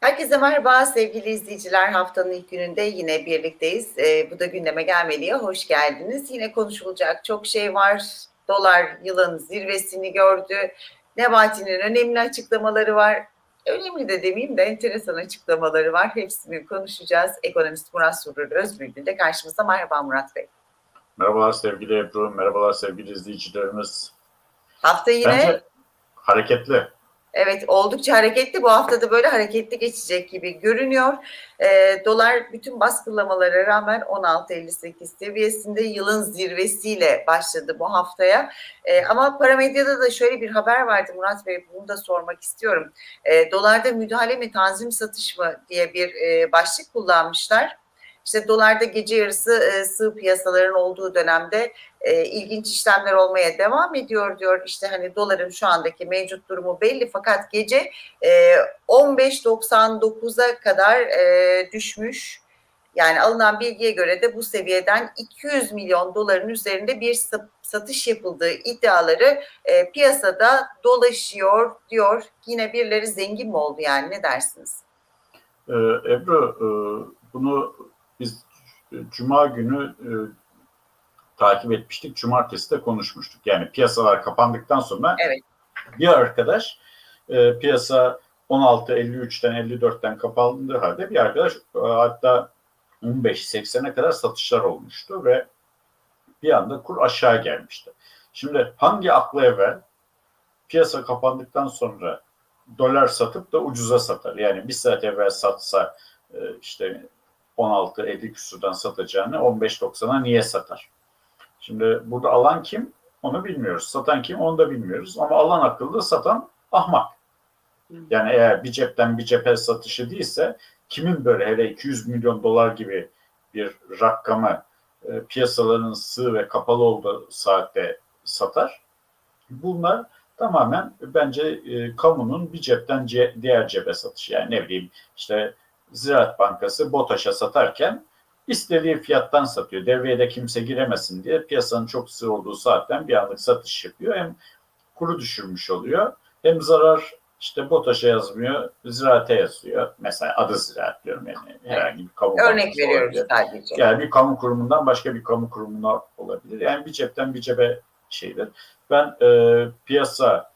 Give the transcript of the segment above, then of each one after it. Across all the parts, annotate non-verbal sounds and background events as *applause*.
Herkese merhaba sevgili izleyiciler. Haftanın ilk gününde yine birlikteyiz. Ee, bu da gündeme gelmeliye hoş geldiniz. Yine konuşulacak çok şey var. Dolar yılın zirvesini gördü. Nebati'nin önemli açıklamaları var. Önemli de demeyeyim de enteresan açıklamaları var. Hepsini konuşacağız. Ekonomist Murat Surur Özbülbül de karşımızda. Merhaba Murat Bey. Merhabalar sevgili Ebru, merhabalar sevgili izleyicilerimiz. Hafta yine Bence hareketli. Evet oldukça hareketli. Bu haftada böyle hareketli geçecek gibi görünüyor. E, dolar bütün baskılamalara rağmen 16.58 seviyesinde yılın zirvesiyle başladı bu haftaya. E, ama paramedyada da şöyle bir haber vardı Murat Bey bunu da sormak istiyorum. E, dolarda müdahale mi tanzim satış mı diye bir e, başlık kullanmışlar. İşte dolarda gece yarısı e, sığ piyasaların olduğu dönemde e, ilginç işlemler olmaya devam ediyor diyor. İşte hani doların şu andaki mevcut durumu belli fakat gece e, 15.99'a kadar e, düşmüş. Yani alınan bilgiye göre de bu seviyeden 200 milyon doların üzerinde bir satış yapıldığı iddiaları e, piyasada dolaşıyor diyor. Yine birileri zengin mi oldu yani ne dersiniz? Ee, Ebru e, bunu biz e, Cuma günü e, takip etmiştik. Cumartesi de konuşmuştuk. Yani piyasalar kapandıktan sonra evet. bir arkadaş e, piyasa 16.53'ten 54'ten kapandığı halde bir arkadaş e, hatta 15.80'e kadar satışlar olmuştu ve bir anda kur aşağı gelmişti. Şimdi hangi aklı evvel piyasa kapandıktan sonra dolar satıp da ucuza satar? Yani bir saat evvel satsa e, işte 16-50 küsurdan satacağını 15-90'a niye satar? Şimdi burada alan kim? Onu bilmiyoruz. Satan kim? Onu da bilmiyoruz. Ama alan akıllı, satan ahmak. Yani eğer bir cepten bir cephe satışı değilse kimin böyle hele 200 milyon dolar gibi bir rakamı e, piyasaların sığ ve kapalı olduğu saatte satar? Bunlar tamamen bence e, kamunun bir cepten ce, diğer cebe satışı. Yani ne bileyim işte Ziraat Bankası BOTAŞ'a satarken istediği fiyattan satıyor. Devreye de kimse giremesin diye piyasanın çok sığ olduğu saatten bir anlık satış yapıyor. Hem kuru düşürmüş oluyor hem zarar işte BOTAŞ'a yazmıyor, ziraate yazıyor. Mesela adı ziraat diyorum yani herhangi bir kamu Örnek veriyoruz olabilir. sadece. Yani bir kamu kurumundan başka bir kamu kurumuna olabilir. Yani bir cepten bir cebe şeydir. Ben e, piyasa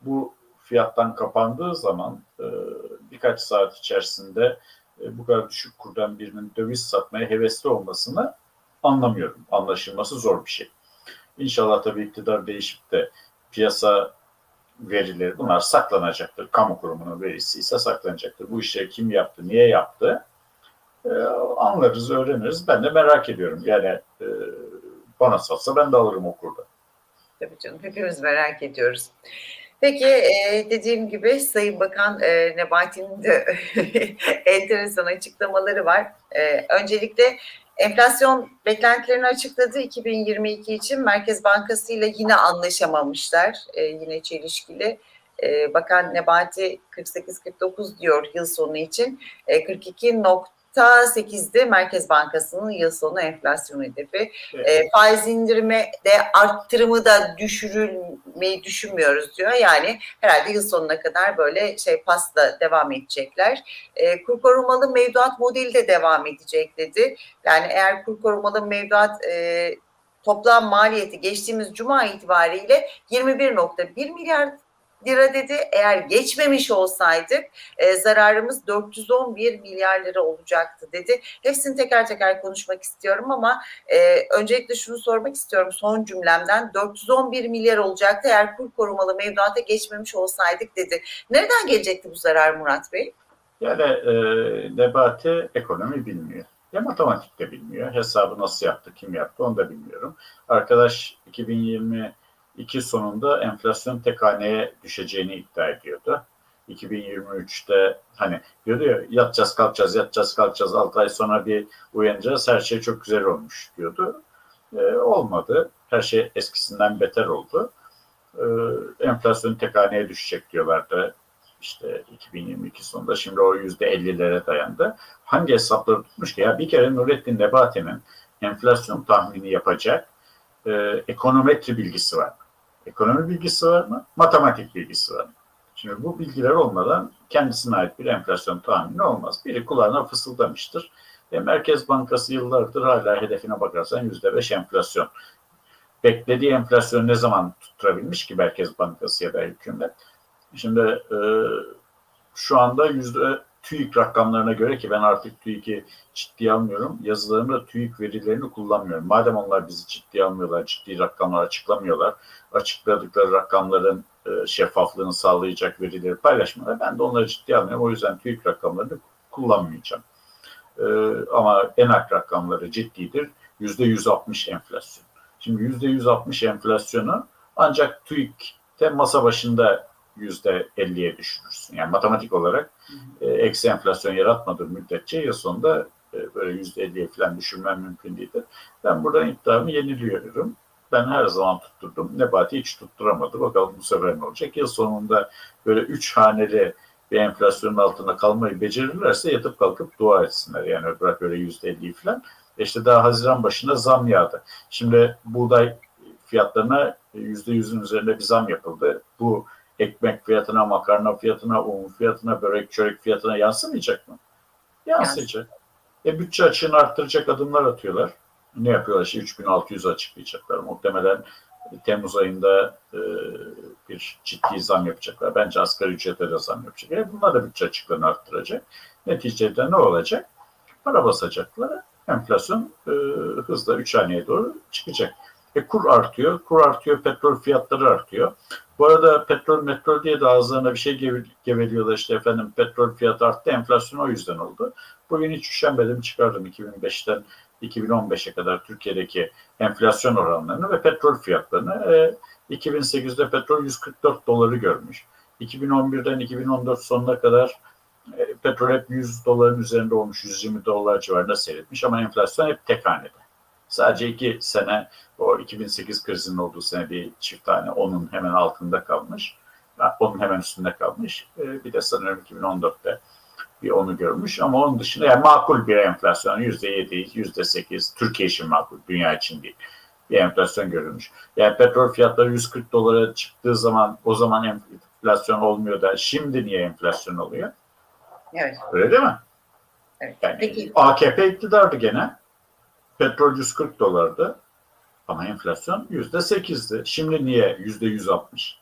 bu fiyattan kapandığı zaman e, birkaç saat içerisinde e, bu kadar düşük kurdan birinin döviz satmaya hevesli olmasını anlamıyorum. Anlaşılması zor bir şey. İnşallah tabii iktidar değişip de piyasa verileri bunlar saklanacaktır. Kamu kurumunun verisi ise saklanacaktır. Bu işleri kim yaptı, niye yaptı ee, anlarız, öğreniriz. Ben de merak ediyorum. Yani e, bana satsa ben de alırım okurda. Tabii canım hepimiz merak ediyoruz. Peki e, dediğim gibi Sayın Bakan e, Nebati'nin de *laughs* enteresan açıklamaları var. E, öncelikle enflasyon beklentilerini açıkladı 2022 için Merkez Bankası ile yine anlaşamamışlar. E, yine çelişkili. E, Bakan Nebati 48-49 diyor yıl sonu için. E, 42 8'de Merkez Bankası'nın yıl sonu enflasyon hedefi. Evet. E, faiz indirimi de arttırımı da düşürülmeyi düşünmüyoruz diyor. Yani herhalde yıl sonuna kadar böyle şey pasla devam edecekler. E, kur korumalı mevduat modeli de devam edecek dedi. Yani eğer kur korumalı mevduat e, toplam maliyeti geçtiğimiz cuma itibariyle 21.1 milyar lira dedi. Eğer geçmemiş olsaydık e, zararımız 411 milyar lira olacaktı dedi. Hepsini teker teker konuşmak istiyorum ama e, öncelikle şunu sormak istiyorum son cümlemden 411 milyar olacaktı eğer kur korumalı mevduata geçmemiş olsaydık dedi. Nereden gelecekti bu zarar Murat Bey? Yani e, Nebati ekonomi bilmiyor. Ya matematik de bilmiyor. Hesabı nasıl yaptı, kim yaptı onu da bilmiyorum. Arkadaş 2020 iki sonunda enflasyon tek haneye düşeceğini iddia ediyordu. 2023'te hani diyordu ya yatacağız kalkacağız yatacağız kalkacağız 6 ay sonra bir uyanacağız her şey çok güzel olmuş diyordu. Ee, olmadı. Her şey eskisinden beter oldu. Ee, enflasyon tek haneye düşecek diyorlardı işte 2022 sonunda şimdi o yüzde 50'lere dayandı. Hangi hesapları tutmuş ki ya bir kere Nurettin Nebati'nin enflasyon tahmini yapacak e, ekonometri bilgisi var. Ekonomi bilgisi var mı? Matematik bilgisi var mı? Şimdi bu bilgiler olmadan kendisine ait bir enflasyon tahmini olmaz. Biri kulağına fısıldamıştır. E, Merkez Bankası yıllardır hala hedefine bakarsan yüzde beş enflasyon. Beklediği enflasyon ne zaman tutturabilmiş ki Merkez Bankası ya da hükümet? Şimdi e, şu anda yüzde TÜİK rakamlarına göre ki ben artık TÜİK'i ciddiye almıyorum. Yazılarımda TÜİK verilerini kullanmıyorum. Madem onlar bizi ciddiye almıyorlar, ciddi rakamlar açıklamıyorlar, açıkladıkları rakamların e, şeffaflığını sağlayacak verileri paylaşmıyorlar. Ben de onları ciddiye almıyorum. O yüzden TÜİK rakamlarını kullanmayacağım. E, ama enak rakamları ciddidir. Yüzde 160 enflasyon. Şimdi yüzde 160 enflasyonu ancak TÜİK'te masa başında yüzde 50'ye düşürürsün. Yani matematik olarak e, eksi enflasyon yaratmadığı müddetçe yıl sonunda e, böyle yüzde 50'ye falan düşürmem mümkün değildir. Ben buradan iddiamı yeniliyorum. Ben her zaman tutturdum. Nebati hiç tutturamadı. Bakalım bu sefer ne olacak? Yıl sonunda böyle üç haneli bir enflasyonun altında kalmayı becerirlerse yatıp kalkıp dua etsinler. Yani bırak böyle yüzde 50'yi falan. İşte daha Haziran başında zam yağdı. Şimdi buğday fiyatlarına yüzde yüzün üzerinde bir zam yapıldı. Bu ekmek fiyatına, makarna fiyatına, un fiyatına, börek çörek fiyatına yansımayacak mı? Yansıyacak. E bütçe açığını arttıracak adımlar atıyorlar. Ne yapıyorlar? İşte 3600 açıklayacaklar. Muhtemelen Temmuz ayında e, bir ciddi zam yapacaklar. Bence asgari ücrete de zam yapacaklar. E bunlar da bütçe açıklarını arttıracak. Neticede ne olacak? Para basacaklar. Enflasyon e, hızla 3 haneye doğru çıkacak. E kur artıyor. Kur artıyor. Petrol fiyatları artıyor. Bu arada petrol metrol diye de ağızlarına bir şey geveliyorlar işte efendim petrol fiyatı arttı enflasyon o yüzden oldu. Bugün hiç üşenmedim çıkardım 2005'ten 2015'e kadar Türkiye'deki enflasyon oranlarını ve petrol fiyatlarını. E, 2008'de petrol 144 doları görmüş. 2011'den 2014 sonuna kadar e, petrol hep 100 doların üzerinde olmuş, 120 dolar civarında seyretmiş ama enflasyon hep tek hanede. Sadece iki sene o 2008 krizinin olduğu sene bir çift tane onun hemen altında kalmış. Onun hemen üstünde kalmış. Bir de sanırım 2014'te bir onu görmüş ama onun dışında yani makul bir enflasyon yüzde yedi, yüzde sekiz Türkiye için makul, dünya için değil bir enflasyon görülmüş. Yani petrol fiyatları 140 dolara çıktığı zaman o zaman enflasyon olmuyor da şimdi niye enflasyon oluyor? Evet. Öyle değil mi? Evet. Yani Peki. AKP iktidardı gene. Petrol 140 dolardı. Ama enflasyon yüzde sekizdi. Şimdi niye yüzde yüz altmış?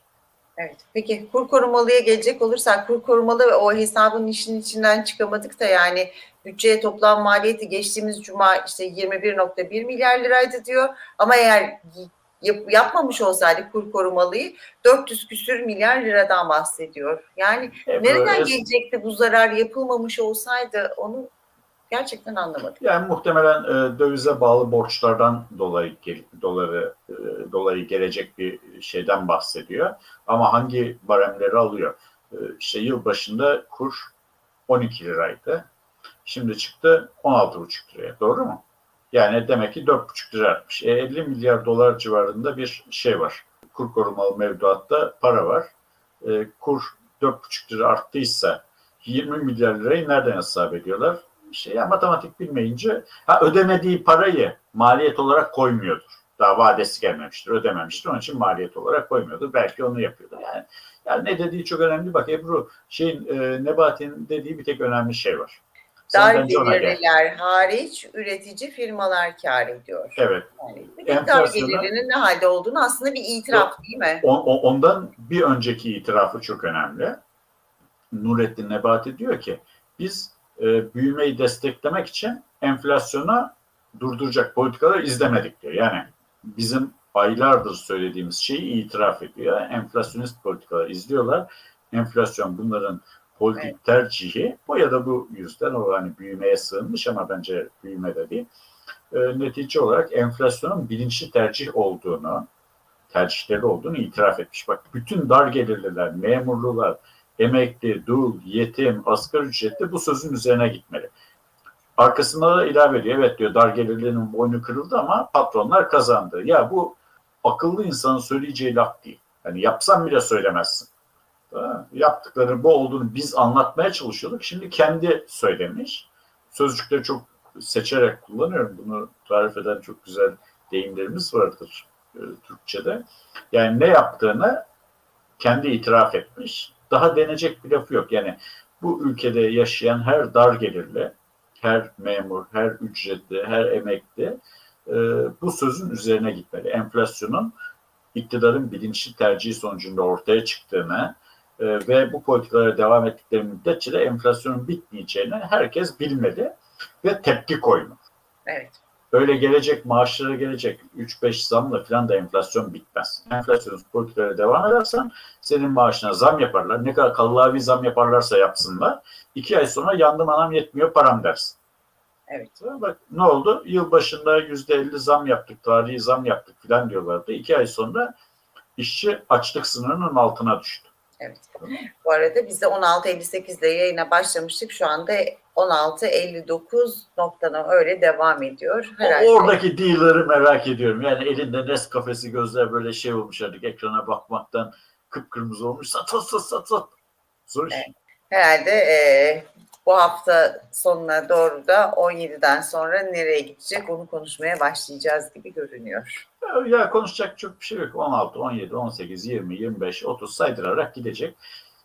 Evet. Peki kur korumalıya gelecek olursak kur korumalı ve o hesabın işin içinden çıkamadık da yani bütçeye toplam maliyeti geçtiğimiz cuma işte 21.1 milyar liraydı diyor. Ama eğer yap, yapmamış olsaydı kur korumalıyı 400 küsür milyar liradan bahsediyor. Yani e, nereden böyle... gelecekti bu zarar yapılmamış olsaydı onu Gerçekten anlamadım. Yani muhtemelen e, dövize bağlı borçlardan dolayı doları e, dolayı gelecek bir şeyden bahsediyor. Ama hangi baremleri alıyor? E, işte yıl başında kur 12 liraydı. Şimdi çıktı 16,5 liraya. Doğru mu? Yani demek ki 4,5 lira artmış. E, 50 milyar dolar civarında bir şey var. Kur korumalı mevduatta para var. E, kur 4,5 lira arttıysa 20 milyar lirayı nereden hesap ediyorlar? Şey. Ya matematik bilmeyince ha, ödemediği parayı maliyet olarak koymuyordur. Daha vadesi gelmemiştir, ödememiştir. Onun için maliyet olarak koymuyordur. Belki onu yapıyordur. Yani, yani ne dediği çok önemli. Bak Ebru, şeyin e, Nebati'nin dediği bir tek önemli şey var. Dar gelirliler hariç üretici firmalar kar ediyor. Evet. Yani dar gelirlinin ne halde olduğunu aslında bir itiraf değil mi? On, ondan bir önceki itirafı çok önemli. Nurettin Nebati diyor ki biz e, büyümeyi desteklemek için enflasyonu durduracak politikalar izlemedik diyor. Yani bizim aylardır söylediğimiz şeyi itiraf ediyor. Enflasyonist politikalar izliyorlar. Enflasyon bunların politik tercihi o ya da bu yüzden o hani büyümeye sığınmış ama bence büyüme de değil. E, netice olarak enflasyonun bilinçli tercih olduğunu, tercihleri olduğunu itiraf etmiş. Bak bütün dar gelirliler, memurlular, emekli, dul, yetim, asgari ücretli bu sözün üzerine gitmeli. Arkasında da ilave ediyor. Evet diyor dar gelirlinin boynu kırıldı ama patronlar kazandı. Ya bu akıllı insanın söyleyeceği laf değil. Yani yapsan bile söylemezsin. Yaptıkları bu olduğunu biz anlatmaya çalışıyorduk. Şimdi kendi söylemiş. Sözcükleri çok seçerek kullanıyorum. Bunu tarif eden çok güzel deyimlerimiz vardır e, Türkçe'de. Yani ne yaptığını kendi itiraf etmiş daha denecek bir lafı yok. Yani bu ülkede yaşayan her dar gelirli, her memur, her ücretli, her emekli e, bu sözün üzerine gitmeli. Enflasyonun iktidarın bilinçli tercihi sonucunda ortaya çıktığını e, ve bu politikalara devam ettikleri müddetçe de enflasyonun bitmeyeceğini herkes bilmeli ve tepki koymalı. Evet. Öyle gelecek maaşlara gelecek 3-5 zamla falan da enflasyon bitmez. Enflasyonist politikalara devam edersen senin maaşına zam yaparlar. Ne kadar kallavi zam yaparlarsa yapsınlar. iki ay sonra yandım anam yetmiyor param dersin. Evet. Bak ne oldu? Yılbaşında %50 zam yaptık, tarihi zam yaptık falan diyorlardı. İki ay sonra işçi açlık sınırının altına düştü. Evet. Bu arada biz de 16.58 ile yayına başlamıştık. Şu anda 16.59 noktadan öyle devam ediyor. Herhalde. Oradaki dealer'ı merak ediyorum. Yani elinde Nescafe'si gözler böyle şey olmuş artık ekrana bakmaktan kıpkırmızı olmuş. Sat sat sat sat sat. Zor iş. Evet. Herhalde e, bu hafta sonuna doğru da 17'den sonra nereye gidecek onu konuşmaya başlayacağız gibi görünüyor. Ya konuşacak çok bir şey yok. 16, 17, 18, 20, 25, 30 saydırarak gidecek.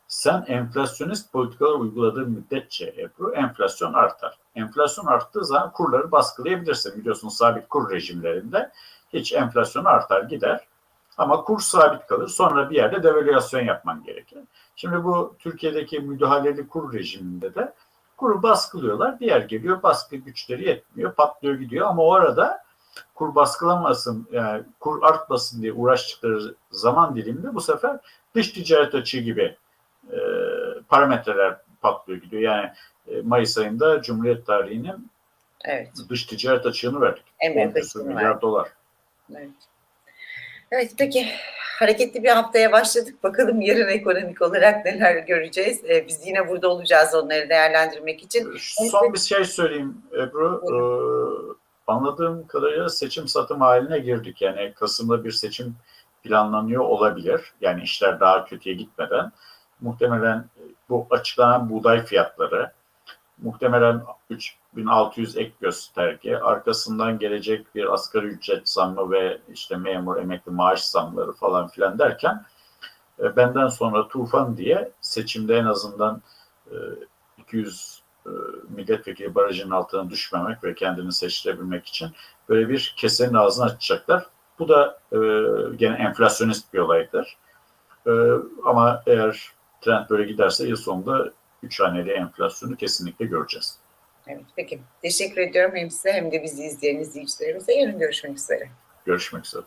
Sen enflasyonist politikalar uyguladığın müddetçe Ebru enflasyon artar. Enflasyon arttığı zaman kurları baskılayabilirsin. Biliyorsun sabit kur rejimlerinde hiç enflasyon artar gider. Ama kur sabit kalır. Sonra bir yerde devalüasyon yapman gerekir. Şimdi bu Türkiye'deki müdahaleli kur rejiminde de kuru baskılıyorlar. Diğer geliyor baskı güçleri yetmiyor. Patlıyor gidiyor ama o arada kur baskılamasın, yani kur artmasın diye uğraştıkları zaman diliminde bu sefer dış ticaret açığı gibi e, parametreler patlıyor gidiyor. Yani e, Mayıs ayında Cumhuriyet tarihinin Evet. dış ticaret açığını verdik. En büyük 10 küsur açığını milyar verdik. dolar. Evet. Evet peki hareketli bir haftaya başladık. Bakalım yarın ekonomik olarak neler göreceğiz. Ee, biz yine burada olacağız onları değerlendirmek için. Son bir şey söyleyeyim Ebru. Ee, anladığım kadarıyla seçim satım haline girdik. Yani Kasım'da bir seçim planlanıyor olabilir. Yani işler daha kötüye gitmeden. Muhtemelen bu açıklanan buğday fiyatları, muhtemelen 3600 ek gösterge, arkasından gelecek bir asgari ücret zammı ve işte memur emekli maaş zamları falan filan derken e, benden sonra tufan diye seçimde en azından e, 200 e, milletvekili barajının altına düşmemek ve kendini seçtirebilmek için böyle bir kesenin ağzını açacaklar. Bu da e, gene enflasyonist bir olaydır. E, ama eğer trend böyle giderse yıl sonunda 3 haneli enflasyonu kesinlikle göreceğiz. Evet peki. Teşekkür ediyorum hem size hem de bizi izleyen izleyicilerimize. Yarın görüşmek üzere. Görüşmek üzere.